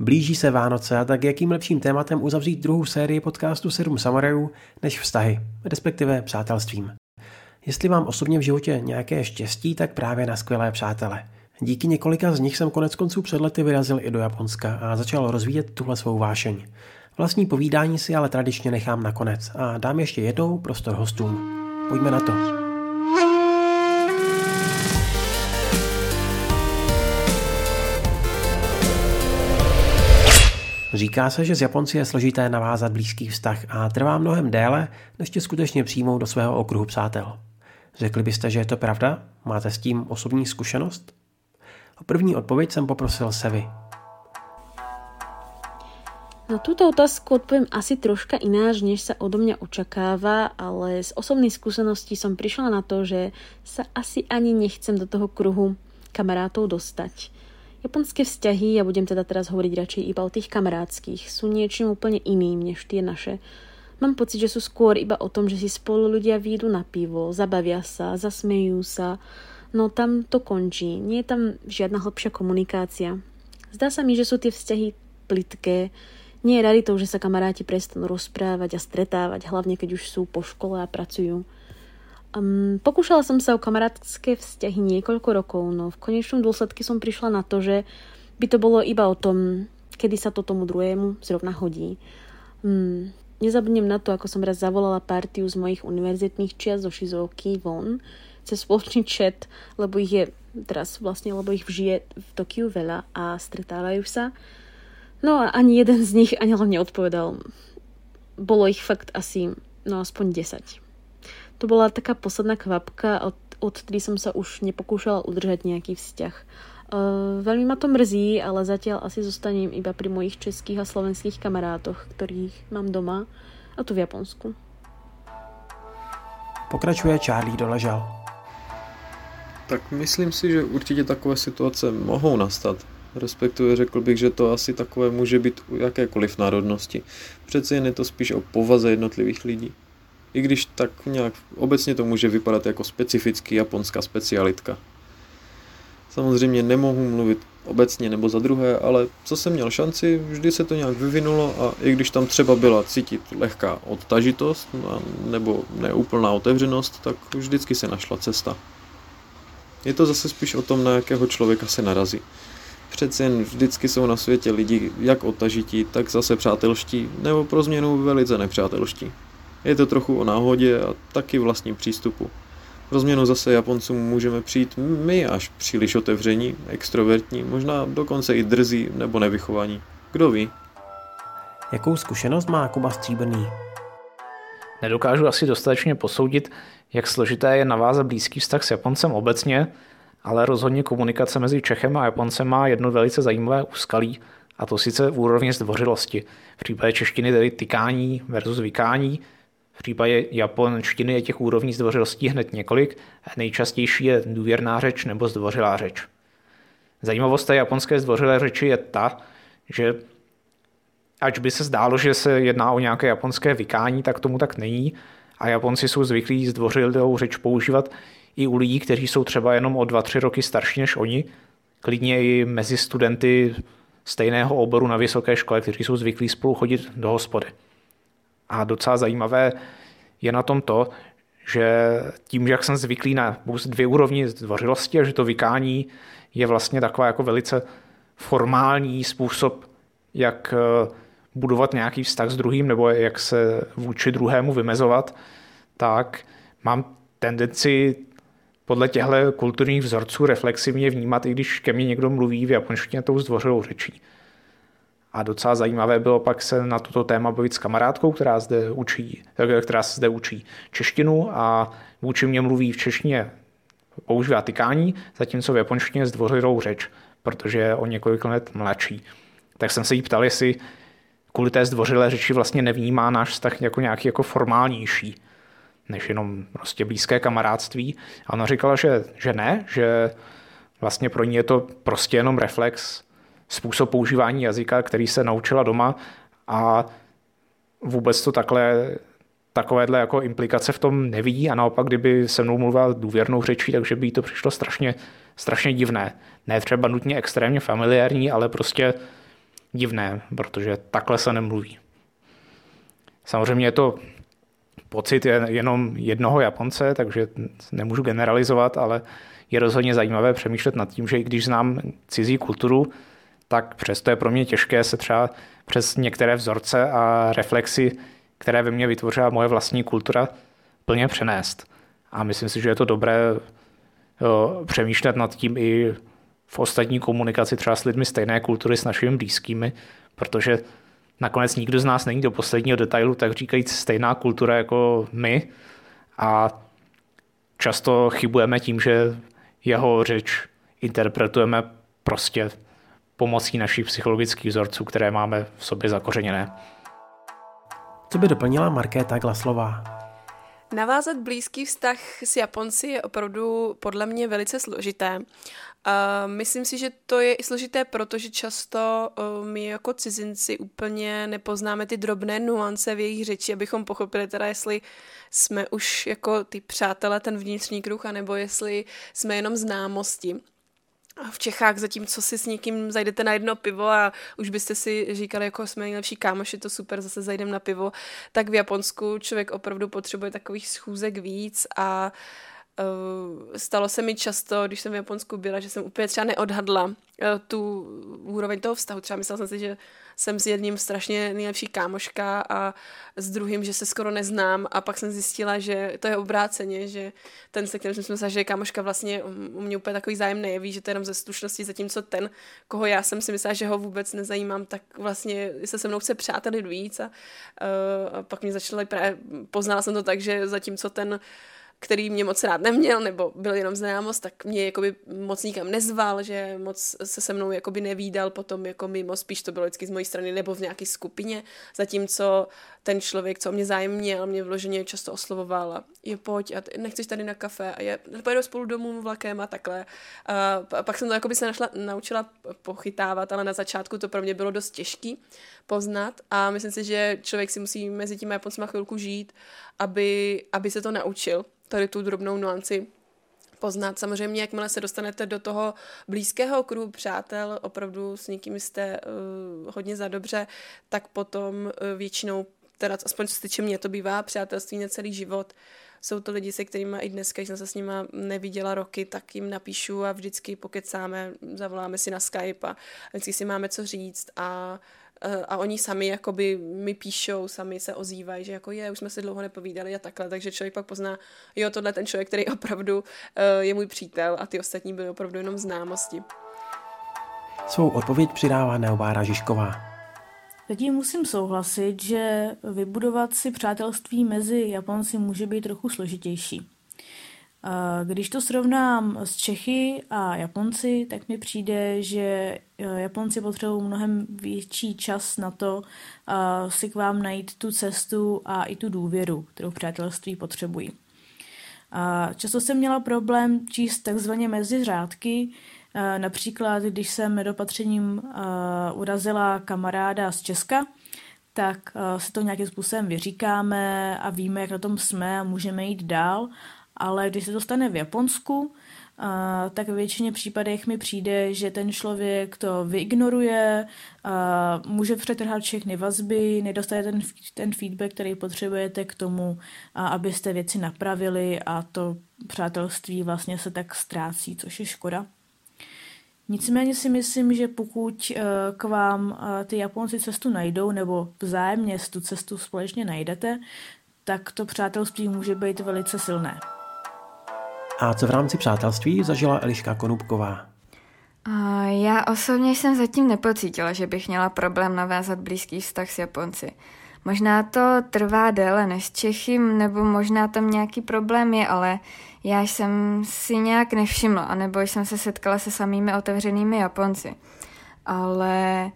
Blíží se Vánoce a tak jakým lepším tématem uzavřít druhou sérii podcastu 7 samurajů než vztahy, respektive přátelstvím. Jestli mám osobně v životě nějaké štěstí, tak právě na skvělé přátele. Díky několika z nich jsem konec konců před lety vyrazil i do Japonska a začal rozvíjet tuhle svou vášeň. Vlastní povídání si ale tradičně nechám nakonec a dám ještě jednou prostor hostům. Pojďme na to. Říká se, že z Japonci je složité navázat blízký vztah a trvá mnohem déle, než tě skutečně přijmou do svého okruhu přátel. Řekli byste, že je to pravda? Máte s tím osobní zkušenost? O první odpověď jsem poprosil Sevy. Na túto otázku odpoviem asi troška ináč, než sa odo mňa očakáva, ale z osobnej skúsenosti som prišla na to, že sa asi ani nechcem do toho kruhu kamarátov dostať. Japonské vzťahy, ja budem teda teraz hovoriť radšej iba o tých kamarátskych, sú niečím úplne iným než tie naše. Mám pocit, že sú skôr iba o tom, že si spolu ľudia výjdu na pivo, zabavia sa, zasmejú sa, no tam to končí. Nie je tam žiadna hlbšia komunikácia. Zdá sa mi, že sú tie vzťahy plitké. Nie je raritou, že sa kamaráti prestanú rozprávať a stretávať, hlavne keď už sú po škole a pracujú. Um, pokúšala som sa o kamarátske vzťahy niekoľko rokov, no v konečnom dôsledku som prišla na to, že by to bolo iba o tom, kedy sa to tomu druhému zrovna hodí. Um, nezabudnem na to, ako som raz zavolala partiu z mojich univerzitných čias zo Shizouky von cez spoločný chat, lebo ich je teraz vlastne, lebo ich žije v Tokiu veľa a stretávajú sa. No a ani jeden z nich ani len neodpovedal. Bolo ich fakt asi, no aspoň 10. To bola taká posledná kvapka, od, od ktorý som sa už nepokúšala udržať nejaký vzťah. Uh, veľmi ma to mrzí, ale zatiaľ asi zostanem iba pri mojich českých a slovenských kamarátoch, ktorých mám doma, a tu v Japonsku. Pokračuje Charlie Doležal. Tak myslím si, že určitě takové situace mohou nastat. Respektive řekl bych, že to asi takové může být u jakékoliv národnosti. Přece jen je to spíš o povaze jednotlivých lidí. I když tak nějak obecně to může vypadat jako specifický japonská specialitka. Samozřejmě nemohu mluvit obecně nebo za druhé, ale co jsem měl šanci, vždy se to nějak vyvinulo a i když tam třeba byla cítit lehká odtažitost nebo neúplná otevřenost, tak vždycky se našla cesta. Je to zase spíš o tom, na jakého člověka se narazí. Přece jen vždycky jsou na světě lidi jak odtažití, tak zase přátelští, nebo pro změnu velice nepřátelští. Je to trochu o náhodě a taky vlastním přístupu. Pro změnu zase Japoncům můžeme přijít my až příliš otevření, extrovertní, možná dokonce i drzí nebo nevychovaní. Kdo ví? Jakou zkušenost má Kuba Stříbrný? Nedokážu asi dostatečně posoudit, jak složité je navázat blízký vztah s Japoncem obecně, ale rozhodně komunikace mezi Čechem a Japoncem má jedno velice zajímavé úskalí, a to sice v úrovni zdvořilosti. V případě češtiny tedy tykání versus vykání, v případě japonštiny je těch úrovní zdvořilostí hned několik. Nejčastější je důvěrná řeč nebo zdvořilá řeč. Zajímavost té japonské zdvořilé řeči je ta, že ač by se zdálo, že se jedná o nějaké japonské vykání, tak tomu tak není. A Japonci jsou zvyklí zdvořilou řeč používat i u lidí, kteří jsou třeba jenom o 2-3 roky starší než oni. Klidně i mezi studenty stejného oboru na vysoké škole, kteří jsou zvyklí spolu chodit do hospody. A docela zajímavé je na tom to, že tím, jak jsem zvyklý na dvě úrovni zdvořilosti a že to vykání je vlastně taková jako velice formální způsob, jak eh, budovat nějaký vztah s druhým nebo jak se vůči druhému vymezovat, tak mám tendenci podle těchto kulturních vzorců reflexivně vnímat, i když ke mně někdo mluví v japonštině tou zdvořilou řečí. A docela zajímavé bylo pak se na toto téma bavit s kamarádkou, která zde učí, která se zde učí češtinu a vůči mě mluví v češtině používá tykání, zatímco v japonštině zdvořilou řeč, protože je o několik let mladší. Tak jsem se jí ptal, jestli kvůli té zdvořilé řeči vlastně nevnímá náš vztah jako nějaký jako formálnější, než jenom prostě blízké kamarádství. A ona říkala, že, že ne, že vlastně pro ní je to prostě jenom reflex způsob používání jazyka, který se naučila doma a vůbec to takhle takovéhle jako implikace v tom nevidí a naopak, kdyby se mnou mluvila důvěrnou řečí, takže by jí to přišlo strašně, strašně divné. Ne třeba nutně extrémně familiární, ale prostě divné, protože takhle se nemluví. Samozřejmě je to pocit jenom jednoho Japonce, takže nemůžu generalizovat, ale je rozhodně zajímavé přemýšlet nad tím, že i když znám cizí kulturu, tak přesto je pro mě těžké se třeba přes některé vzorce a reflexy, které ve mně vytvořila moje vlastní kultura, plně přenést. A myslím si, že je to dobré jo, přemýšlet nad tím i v ostatní komunikaci třeba s lidmi stejné kultury, s našimi blízkými, protože nakonec nikdo z nás není do posledního detailu, tak říkajíc stejná kultura jako my a často chybujeme tím, že jeho řeč interpretujeme prostě pomocí našich psychologických vzorců, které máme v sobě zakořeněné. Co by doplnila Markéta Glaslová? Navázat blízký vztah s Japonci je opravdu podle mě velice složité. myslím si, že to je i složité, protože často my jako cizinci úplně nepoznáme ty drobné nuance v jejich řeči, abychom pochopili teda, jestli jsme už jako ty přátelé, ten vnitřní kruh, anebo jestli jsme jenom známosti v Čechách, zatímco si s někým zajdete na jedno pivo a už byste si říkali, jako jsme nejlepší kámoši, to super, zase zajdem na pivo, tak v Japonsku člověk opravdu potřebuje takových schůzek víc a uh, stalo se mi často, když jsem v Japonsku byla, že jsem úplně třeba neodhadla uh, tu úroveň toho vztahu. Třeba myslela jsem si, že jsem s jedním strašně nejlepší kámoška a s druhým, že se skoro neznám a pak jsem zjistila, že to je obráceně, že ten, se kterým jsem si myslela, že je kámoška vlastně u mě úplně takový zájem nejeví, že to je jenom ze slušnosti, zatímco ten, koho já jsem si myslela, že ho vůbec nezajímám, tak vlastně se se mnou chce přátelit víc a, uh, a pak mě začala právě, poznala jsem to tak, že zatímco ten uh, který mě moc rád neměl, nebo byl jenom známost, tak mě jakoby moc nikam nezval, že moc se se mnou jakoby nevídal potom jako mimo, spíš to bylo vždycky z mojí strany nebo v nějaké skupině, zatímco ten člověk, co mě zájem měl, mě vloženě často oslovoval a je pojď a nechceš tady na kafe? A je, pojedu spolu domů vlakem a takhle. A pak jsem to jakoby se našla, naučila pochytávat, ale na začátku to pro mě bylo dost těžký poznat. A myslím si, že člověk si musí mezi těmi Japoncima chvilku žít, aby, aby se to naučil tady tu drobnou nuanci poznat. Samozřejmě, jakmile se dostanete do toho blízkého kruhu přátel, opravdu s někým jste uh, hodně za dobře, tak potom uh, většinou, teda aspoň co se týče mě, to bývá přátelství na celý život. Jsou to lidi, se kterými i dneska, když jsem se s nimi neviděla roky, tak jim napíšu a vždycky pokecáme, zavoláme si na Skype a vždycky si máme co říct a Eh, a oni sami jakoby mi píšou, sami se ozývají, že jako je, už jsme si dlouho nepovídali a takhle, takže člověk pak pozná, jo, tohle ten člověk, který opravdu eh, je můj přítel a ty ostatní byly opravdu jenom známosti. Svou odpověď přidává Neobára Žižková. Zatím musím souhlasit, že vybudovat si přátelství mezi Japonci může být trochu složitější. Když to srovnám s Čechy a Japonci, tak mi přijde, že eh, Japonci potřebují mnohem větší čas na to eh, si k vám najít tu cestu a i tu důvěru, kterou přátelství potřebují. Často jsem měla problém číst takzvaně mezi řádky, eh, například když jsem nedopatřením urazila kamaráda z Česka, tak si to nějakým způsobem vyříkáme a víme, jak na tom jsme a můžeme jít dál ale když se to stane v Japonsku, Uh, tak v většině případech mi přijde, že ten člověk to vyignoruje, uh, může přetrhat všechny vazby, nedostane ten, ten feedback, který potřebujete k tomu, uh, abyste věci napravili a to přátelství vlastně se tak ztrácí, což je škoda. Nicméně si myslím, že pokud k vám ty Japonci cestu najdou, nebo vzájemně tu cestu společně najdete, tak to přátelství může být velice silné. A co v rámci přátelství zažila Eliška Konubková? Já osobně jsem zatím nepocítila, že bych měla problém navázat blízký vztah s Japonci. Možná to trvá déle než s Čechym, nebo možná tam nějaký problém je, ale já jsem si nějak nevšimla, anebo jsem se setkala se samými otevřenými Japonci. Ale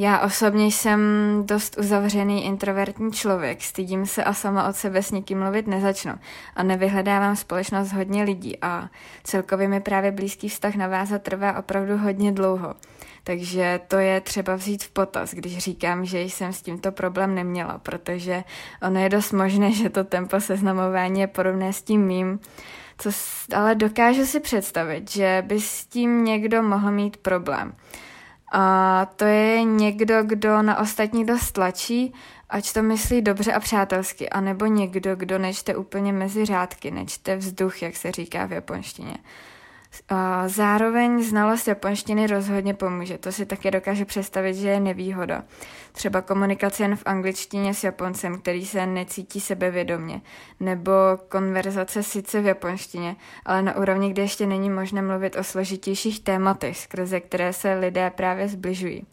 já osobně jsem dost uzavřený introvertní člověk, stydím se a sama od sebe s nikým mluvit nezačnu a nevyhledávám společnost hodně lidí a celkově mi právě blízký vztah navázat trvá opravdu hodně dlouho. Takže to je třeba vzít v potaz, když říkám, že jsem s tímto problém neměla, protože ono je dost možné, že to tempo seznamování je podobné s tím mým, co, ale dokážu si představit, že by s tím někdo mohl mít problém. A to je někdo, kdo na ostatní dost tlačí, ať to myslí dobře a přátelsky, anebo někdo, kdo nečte úplně mezi řádky, nečte vzduch, jak se říká v japonštině. Zároveň znalost japonštiny rozhodně pomůže. To si taky dokáže představit, že je nevýhoda. Třeba komunikace jen v angličtině s Japoncem, který se necítí sebevědomně. Nebo konverzace sice v japonštině, ale na úrovni, kde ještě není možné mluvit o složitějších tématech, skrze které se lidé právě zbližují.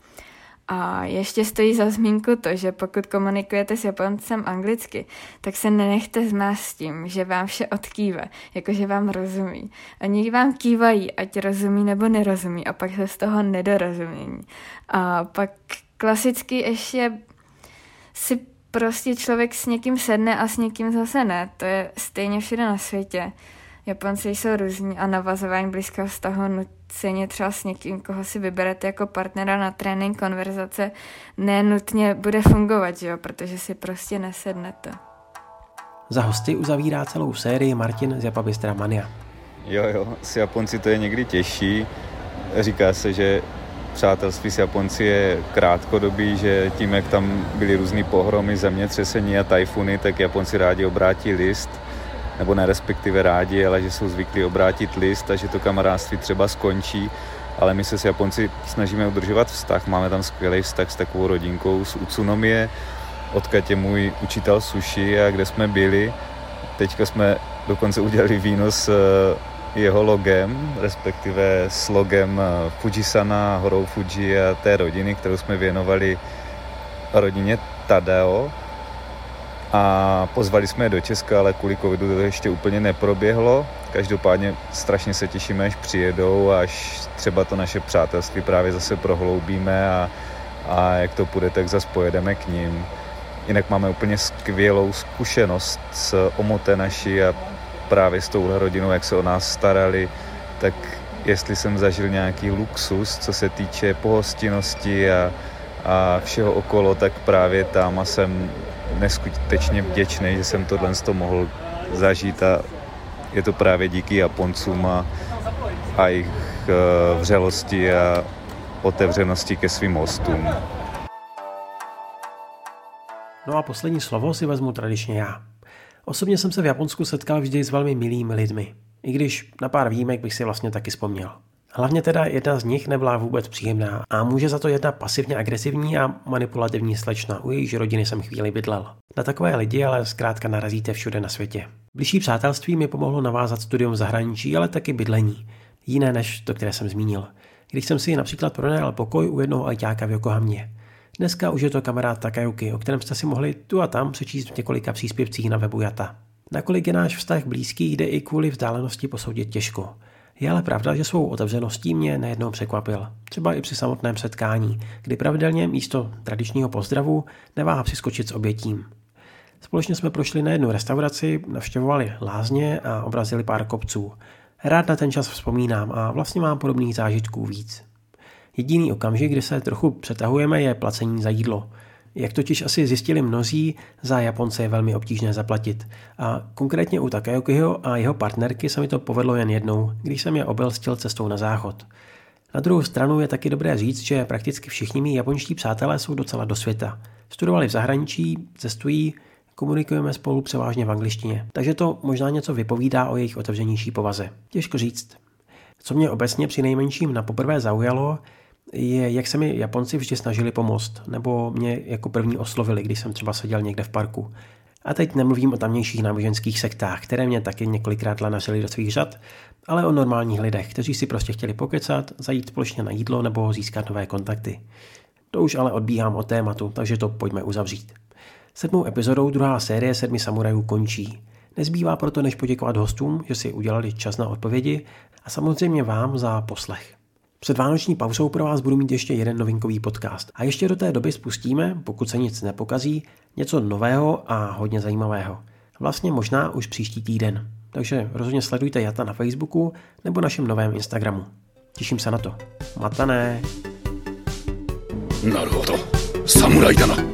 A ještě stojí za zmínku to, že pokud komunikujete s Japoncem anglicky, tak se nenechte zmást s tím, že vám vše odkýve, jakože vám rozumí. Oni vám kývají, ať rozumí nebo nerozumí a pak se z toho nedorozumění. A pak klasicky ještě si prostě člověk s někým sedne a s někým zase ne. To je stejně všude na světě. Japonci jsou různí a navazování blízkého vztahu nuceně třeba s někým, koho si vyberete jako partnera na trénink, konverzace, nenutně bude fungovat, jo? protože si prostě nesednete. Za hosty uzavírá celou sérii Martin z Japabistra Mania. Jo, jo, s Japonci to je někdy těžší. Říká se, že přátelství s Japonci je krátkodobý, že tím, jak tam byly různé pohromy, zemětřesení a tajfuny, tak Japonci rádi obrátí list nebo nerespektive rádi, ale že jsou zvyklí obrátit list a že to kamarádství třeba skončí. Ale my se s Japonci snažíme udržovat vztah. Máme tam skvělý vztah s takovou rodinkou z Utsunomie, odkud je můj učitel sushi a kde jsme byli. Teďka jsme dokonce udělali víno s eh, jeho logem, respektive s logem eh, Fujisana, horou Fuji a té rodiny, kterou jsme věnovali rodině Tadeo, a pozvali jsme je do Česka, ale kvůli covidu to ještě úplně neproběhlo. Každopádně strašně se těšíme, až přijedou, až třeba to naše přátelství právě zase prohloubíme a, a jak to půjde, tak zase pojedeme k ním. Jinak máme úplně skvělou zkušenost s Omote naší a právě s touhle rodinou, jak se o nás starali, tak jestli jsem zažil nějaký luxus, co se týče pohostinnosti a, a všeho okolo, tak právě tam jsem neskutečně vděčný, že jsem tohle mohl zažít a je to právě díky Japoncům a, a jejich uh, vřelosti a otevřenosti ke svým hostům. No a poslední slovo si vezmu tradičně já. Osobně jsem se v Japonsku setkal vždy s velmi milými lidmi, i když na pár výjimek bych si vlastně taky vzpomněl. Hlavně teda jedna z nich nebyla vůbec příjemná a může za to jedna pasivně agresivní a manipulativní slečna, u jejíž rodiny jsem chvíli bydlel. Na takové lidi ale zkrátka narazíte všude na světě. Blížší přátelství mi pomohlo navázat studium v zahraničí, ale taky bydlení. Jiné než to, které jsem zmínil. Když jsem si například pronajal pokoj u jednoho ajťáka v Yokohamě. Dneska už je to kamarád Takayuki, o kterém jste si mohli tu a tam přečíst v několika příspěvcích na webu Jata. Nakolik je náš vztah blízký, jde i kvůli vzdálenosti posoudit těžko. Je ale pravda, že svou otevřeností mě nejednou překvapil. Třeba i při samotném setkání, kdy pravidelně místo tradičního pozdravu neváhá přiskočit s obětím. Společně jsme prošli na jednu restauraci, navštěvovali lázně a obrazili pár kopců. Rád na ten čas vzpomínám a vlastně mám podobných zážitků víc. Jediný okamžik, kdy se trochu přetahujeme, je placení za jídlo – jak totiž asi zjistili mnozí, za Japonce je velmi obtížné zaplatit. A konkrétně u Takayukiho a jeho partnerky se mi to povedlo jen jednou, když jsem je obelstil cestou na záchod. Na druhou stranu je taky dobré říct, že prakticky všichni mý japonští přátelé jsou docela do světa. Studovali v zahraničí, cestují, komunikujeme spolu převážně v angličtině, takže to možná něco vypovídá o jejich otevřenější povaze. Těžko říct. Co mě obecně při nejmenším na poprvé zaujalo, je, jak se mi Japonci vždy snažili pomoct, nebo mě jako první oslovili, když jsem třeba seděl někde v parku. A teď nemluvím o tamnějších náboženských sektách, které mě taky několikrát lanařili do svých řad, ale o normálních lidech, kteří si prostě chtěli pokecat, zajít společně na jídlo nebo získat nové kontakty. To už ale odbíhám od tématu, takže to pojďme uzavřít. Sedmou epizodou druhá série Sedmi samurajů končí. Nezbývá proto, než poděkovat hostům, že si udělali čas na odpovědi a samozřejmě vám za poslech. Před vánoční pauzou pro vás budu mít ještě jeden novinkový podcast. A ještě do té doby spustíme, pokud se nic nepokazí, něco nového a hodně zajímavého. Vlastně možná už příští týden. Takže rozhodně sledujte Jata na Facebooku nebo našem novém Instagramu. Těším se na to. Matané! なるほど侍だな